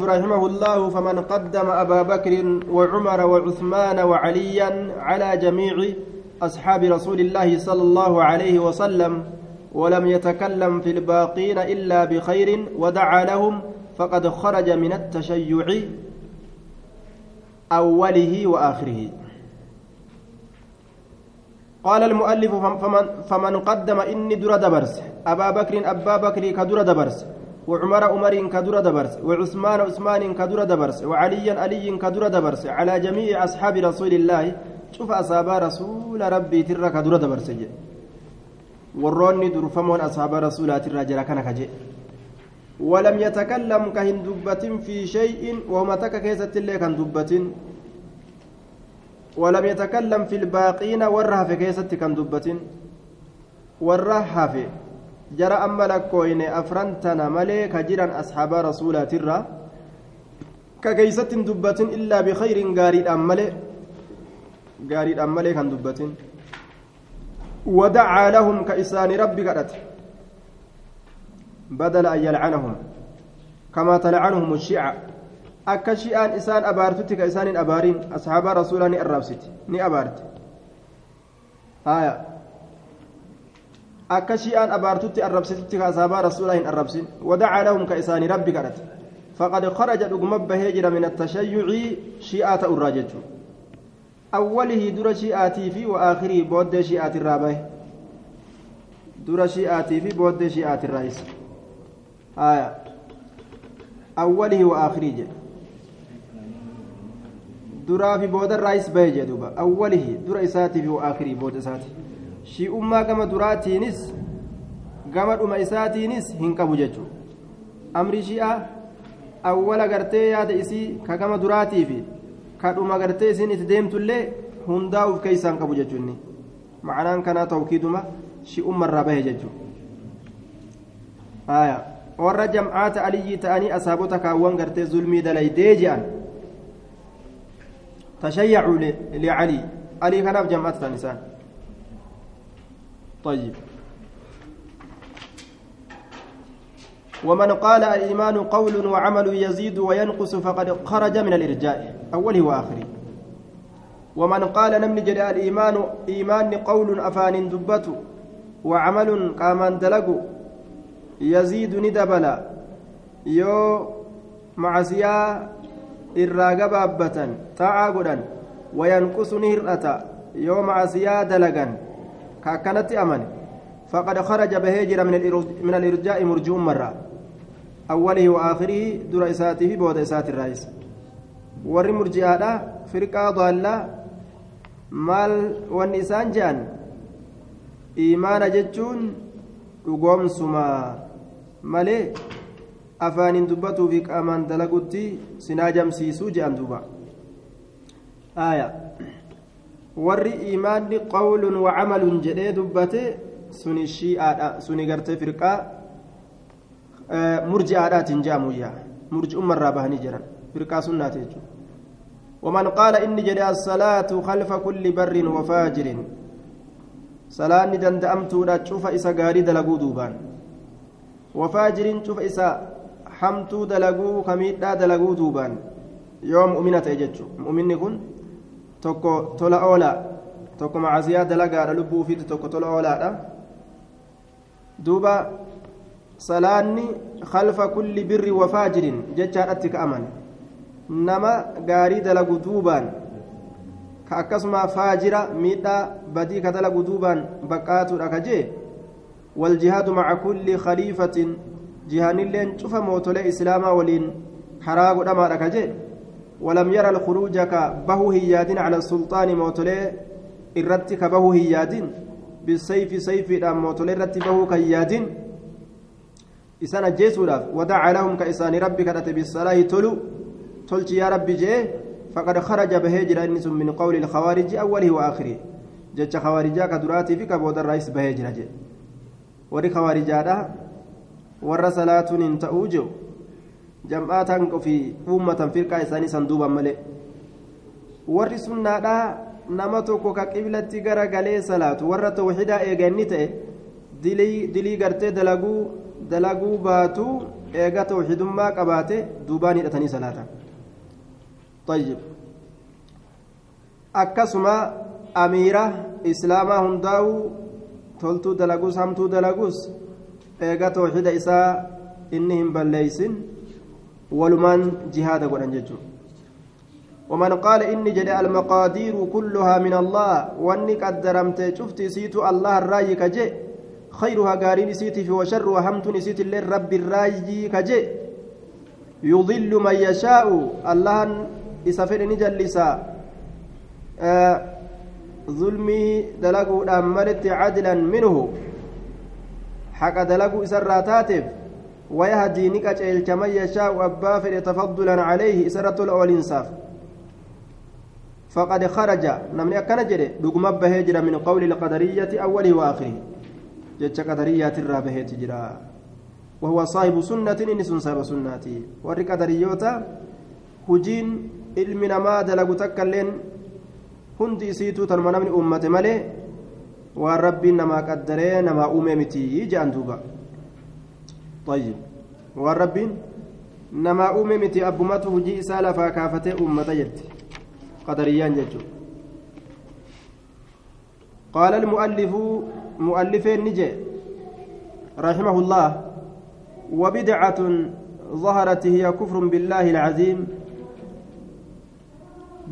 رحمه الله فمن قدم أبا بكر وعمر وعثمان وعليا على جميع أصحاب رسول الله صلى الله عليه وسلم ولم يتكلم في الباقين إلا بخير ودعا لهم فقد خرج من التشيع أوله وآخره. قال المؤلف فمن, فمن قدم إني در دبرس أبا بكر أبا بكر كدر دبرس وعمر عمر كدر دبرس وعثمان عثمان كدر دبرس وعليا علي كدر دبرس على جميع أصحاب رسول الله. شوف أصحاب رسول ربي ترى كدر دبرس وروني درفمون أصحاب رسول ترى جرى كان كجي ولم يتكلم كهن دبة في شيء وهم تك كيسة اللي كان دبة ولم يتكلم في الباقين ورها في كيسة كان دبة ورها في jara amma lakkooyne afran tana malee ka jiran asxaaba rasuulaatirra ka keeysatti hin dubbatin illaa bikayrin gaariidhaan malee gaariidhaan malee kan dubbatin ودعا لهم كإسان ربي قدت بدل أن يلعنهم كما تلعنهم الشيعة akka shi'aan isaan abaartutti ka isaanin abaariin asxaaba rasuulaa ni arraabsiti ni abaarte haya akka shi'aan abaartutti arrabsitutti kaasaabaa rasuulaa hin arrabsin wadacaa lahum ka isaanii rabbi kadhate faqad kharaja dhuguma bahee jira min attashayyucii shi'aa ta'urraa jechuu awwalihi dura shi'aatii fi waaakirii booddee shi'aatirraa bahe dura shi'aatii fi booddee shi'aatirraa isa haya awwalihi waaakirii jedhe duraa fi boodarraayis bahe jedhe duba awwalihi dura isaatii fi waaakirii booda isaatii shi'ummaa gama duraatiinis gama dhuma isaatiinis hin qabu jechuudha amri shi'aa awwala gartee yaada isii ka gama duraatii fi ka dhuma gartee isiin itti deemtullee hundaa uf keeysaan qabu jechuunni ma'anaan kanaa tawkiiduma shi'ummarraa bahe jechuudha warra jam'aata aliyyii ta'anii asaabota kaawwan gartee zulmii dalaydee je'an tashayyacuu licalii alii kanaaf jam'aata ta'an isaan طيب. ومن قال الإيمان قول وعمل يزيد وينقص فقد خرج من الإرجاء أوله وآخره. ومن قال نمن جرى الإيمان إيمان قول أفان دبت وعمل قامان دلق يزيد ندبلا يو معسيا الراقب أبتا تعاقدا وينقص نهرة يو معسيا دلقا كأكنت أمن فقد خرج بهجر من من الإرجاء مرجوم مرة. أوله وآخره در إساته إسات الرئيس. ور مرجئة فرقة ضالة. مال والنسان جان. إيمان جتون dhugoomsuma malee afaanin dubbatuu fi qaamaan dalagutti sinaa jamsiisuu jedhan duuba warri imaanni qawlun wacamalun jedhee dubbate suni shi'aadha suni gartee firqaa murji'aadhaatiin je'amuyyaa murji'ummarraa bahanii jiran firqaa sunnaati jechuudha ومن قال إني جري الصلاة خلف كل بر وفاجر صلاة دندأمت لا تشوف إسا غاري دلقو دوبان وفاجر تشوف إسا حمتو دلقو كميدا دلقو دوبان يوم مؤمنة يجتشو مؤمن كن tokko tola oolaa tokko macasiyaa dalagaadha lubbuu ufiitti tokko tola oolaadha duuba salaanni khalfa kulli birri wafaajirin jechaadhatti ka'aman nama gaarii dalagu duubaan ka akkasuma faajira miidhaa badii ka dalagu duubaan baqqaatuudha ka jee والجهاد مع كل خليفة جهان اللين شوف موتولي إسلاما ولين حراغ دما ركجي ولم يرى الخروج كبه هياد على السلطان موتولي الرت كبه هياد بالسيف سيف موتولي الرت به كياد إسان جيسولاف ودعا لهم كإسان ربك بالصلاة تلو. تلت يا رب جيه فقد خرج بهجر النس من قول الخوارج أوله وآخره. جج خوارجا كدراتي في كبود الرئيس بهجر جي. وري خوارجا ور صلاة تأوجو. jam'aataan ofii uummatan firqaa isaanii san duuban malee warri sunnaadhaa nama tokko ka qiblatti gara galee salaatu warra tawxidaa eeganni ta'e dilii gartee dalaguu dalaguu baatu eega tawxiidummaa qabaate duubaan hidhatanii salaata طيب akkasuma amiira islaamaa hundaa'u toltuu dalaguus hamtuu dalaguus eega tawxiida isaa inni hin balleeysin Jihaada godhan jechuudha ومن قال إني جدي المقادير كلها من الله واني قدرمت شفت سيت الله الرأي كجي خيرها قارين سيتي في وشرها همت سيت اللي رب الرأي كجي. يضل من يشاء الله إسافر نجلسا. آه ظلمي دلقوا أملت عدلا منه. حق دلقوا إسراتاتف ويهدي نكاش من يشاء أبا تفضلا عليه إسرة الأولينساف فقد خرج. نمني أكن جري. دقم بهجر من قول القدرية أوله وآخره. جتش قدرية الرابه تجرا وهو صاحب سنة إنس صاحب سنة. ورق قدريوتا هجين ilmi namaa dalagu takka illeen hundi isiituu tanuma namni uummate malee waan rabbiin namaa qaddaree namaa uume miti jedhan duuba طيب. uume miti abbumatu hujii isaa lafaa kaafatee uummata jirti qadariyaan jechuudha قال المؤلف مؤلف نجي. رحمه الله وبدعة ظهرت هي كفر بالله العظيم.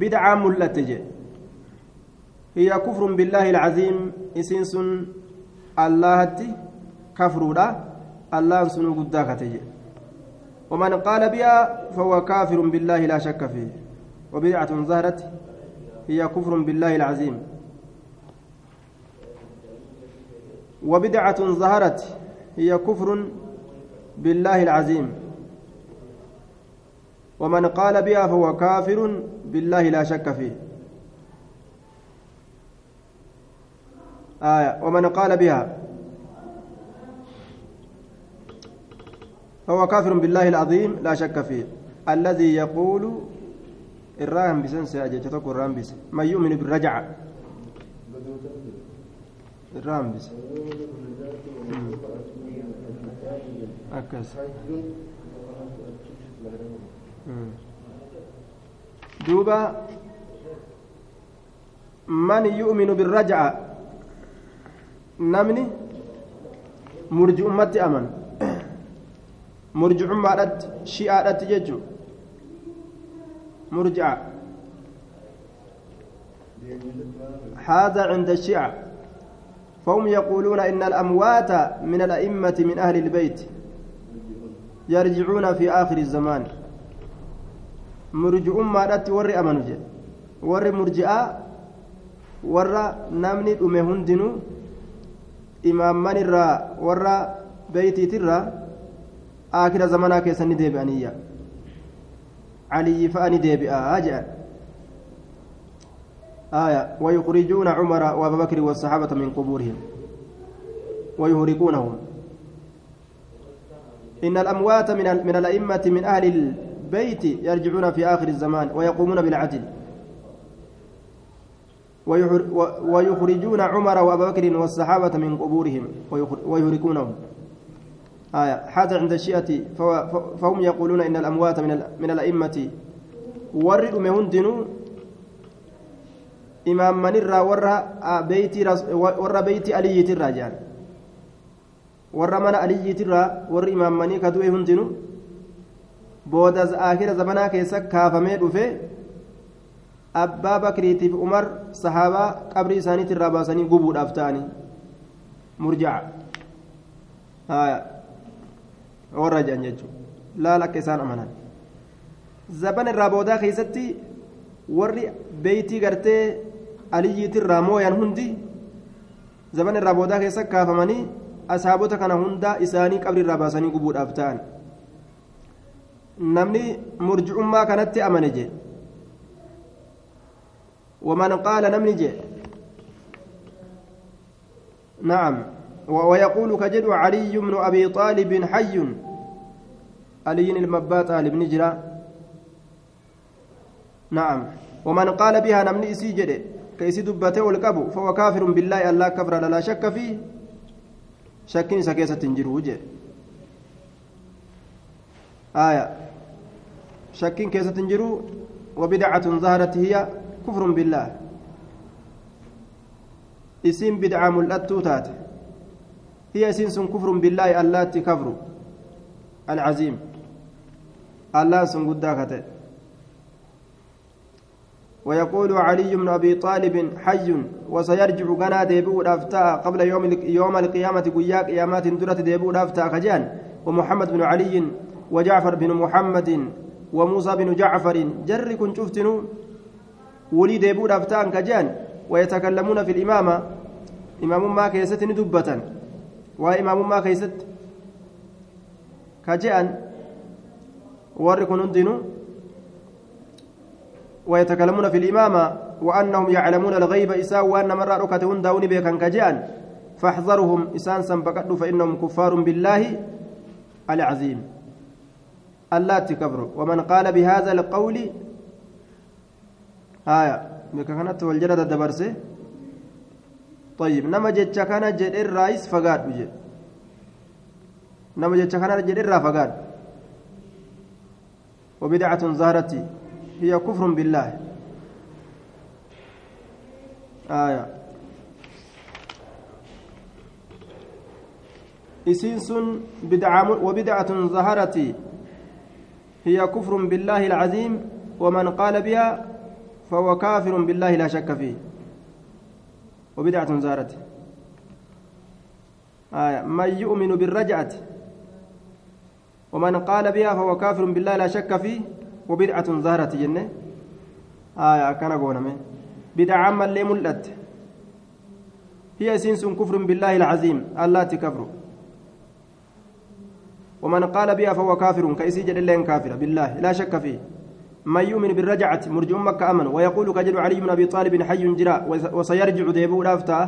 بدعة ملتجة هي كفر بالله العظيم إسنس الله كفر الله سنو قداك ومن قال بها فهو كافر بالله لا شك فيه وبدعة ظهرت هي كفر بالله العظيم وبدعة ظهرت هي كفر بالله العظيم ومن قال بها فهو كافر بالله لا شك فيه آية ومن قال بها فهو كافر بالله العظيم لا شك فيه. الذي يقول الراهم بسنس أجيتك الراهم بس من يؤمن بالرجعة الراهم بس أكس دوبا. من يؤمن بالرجعة نمني مرجع أمتي أمن. مرجع أمتي شيعة تججو مرجع هذا عند الشيعة فهم يقولون إن الأموات من الأئمة من أهل البيت يرجعون في آخر الزمان murji'ummaadhatti warri amanu jedhe warri murji'aa warra namni dhume hundinuu imaammanirraa warra beeytiitirraa aakira zamanaa keessa ni deebi'aniyya علي فأني ديبئا أجأ آية ويخرجون عمر وأبا بكر والصحابة من قبورهم. ويهرقونهم. إن الأموات من من الأئمة من أهل البيت يرجعون في آخر الزمان ويقومون بالعدل. ويخرجون عمر وأبا بكر والصحابة من قبورهم. ويهرقونهم. آية. حتى عند الشيعة. فهم يقولون إن الأموات من من الأئمة. ورد مهندن إمام من الرا ورا بيت ورا بيت علي الرجال ورا من علي الرا ور إمام من كدوي هندن. بودا آخر زمانا كيسا كافمي دفه أبا بكريتي عمر صحابة قبر ساني ترابا ساني قبود أفتاني مرجع. آية. Warra jedhan jechuudha laala akka isaan amanan zaban irraa boodaa keessatti warri beeytii gartee aliyyiitirraa mooyan hundi zaban irraa boodaa keessa kaafamanii asaabota kana hunda isaanii qabri irraa baasanii gubuudhaaf ta'an namni murji'ummaa kanatti amane jee ومن قال نمني جي نعم ويقول كجد علي بن أبي طالب حي. علي المبات طالب نجرا نعم. ومن قال بها نمني سيجد كيسي دبته والكبو فهو كافر بالله الله كفر لا شك فيه. شك سكيسة تنجره آية. شك كيسة تنجروا وبدعة ظهرت هي كفر بالله. اسم بدعة ملأتو تات هي اسم كفر بالله اللاتي كفر العظيم. الله سن قداكته ويقول علي بن أبي طالب حي وسيرجع غنا ديبو دافتا قبل يوم يوم القيامة قياك قيامات درت ديبو دافتا خجان. ومحمد بن علي وجعفر بن محمد وموسى بن جعفر جر كن شفتنو. ولي ديبو دافتا خجان. ويتكلمون في الإمامة. إمام ما كيست دبة وإمام ما كيست خجان وركن هندنو ويتكلمون في الإمامة وأنهم يعلمون الغيب إساء وأن مرة ركتهن داوني بيكا كجان فاحذرهم إسان سنبكتوا فإنهم كفار بالله العظيم ألا تكبروا ومن قال بهذا القول آية بك كانت والجلد الدبرسي طيب نما جتشا كان جد الرئيس فقاد بجد نما جتشا كان جد الرا فقاد. وبدعة ظهرت هي كفر بالله. آية. إسينس بدعة وبدعة ظهرت هي كفر بالله العظيم ومن قال بها فهو كافر بالله لا شك فيه. وبدعة ظهرت آية. من يؤمن بالرجعة ومن قال بها فهو كافر بالله لا شك فيه وبدعة ظهرت جنة. آية. كان قونمه بدعة عامة اللي ملت هي سنس كفر بالله العظيم. الله تكفر. ومن قال بها فهو كافر. كيسي جد الله كافر. بالله. لا شك فيه. من يؤمن بالرجعة مرجع مكة أمن ويقول كجل علي بن أبي طالب حي جرا وسيرجع ديبو رافتا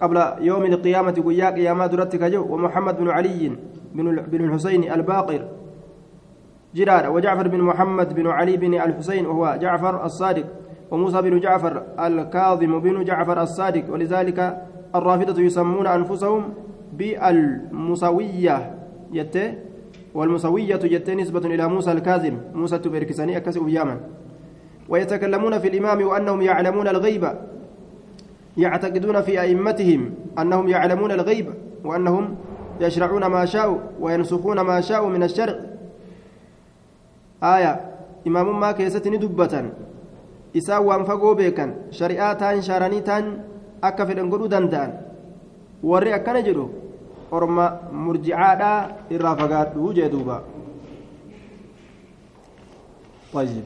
قبل يوم القيامة ويا قيامات رتك ومحمد بن علي بن الحسين الباقر جرار وجعفر بن محمد بن علي بن الحسين وهو جعفر الصادق وموسى بن جعفر الكاظم بن جعفر الصادق ولذلك الرافضة يسمون أنفسهم بالمسوية جت والمسوية جت نسبة إلى موسى الكاظم موسى تبركساني أكسب ياما ويتكلمون في الإمام وأنهم يعلمون الغيب. يعتقدون في أئمتهم أنهم يعلمون الغيب وأنهم يشرعون ما شاءوا وينسخون ما شاءوا من الشرع. ni dubbatan isaan waan fagoo beekan shari'aa taan shaaranii taan akka fedhan godhuu danda'an warri akkana jedhu orma murjicaadhaa irraa fagaadhuu jee duuba طيب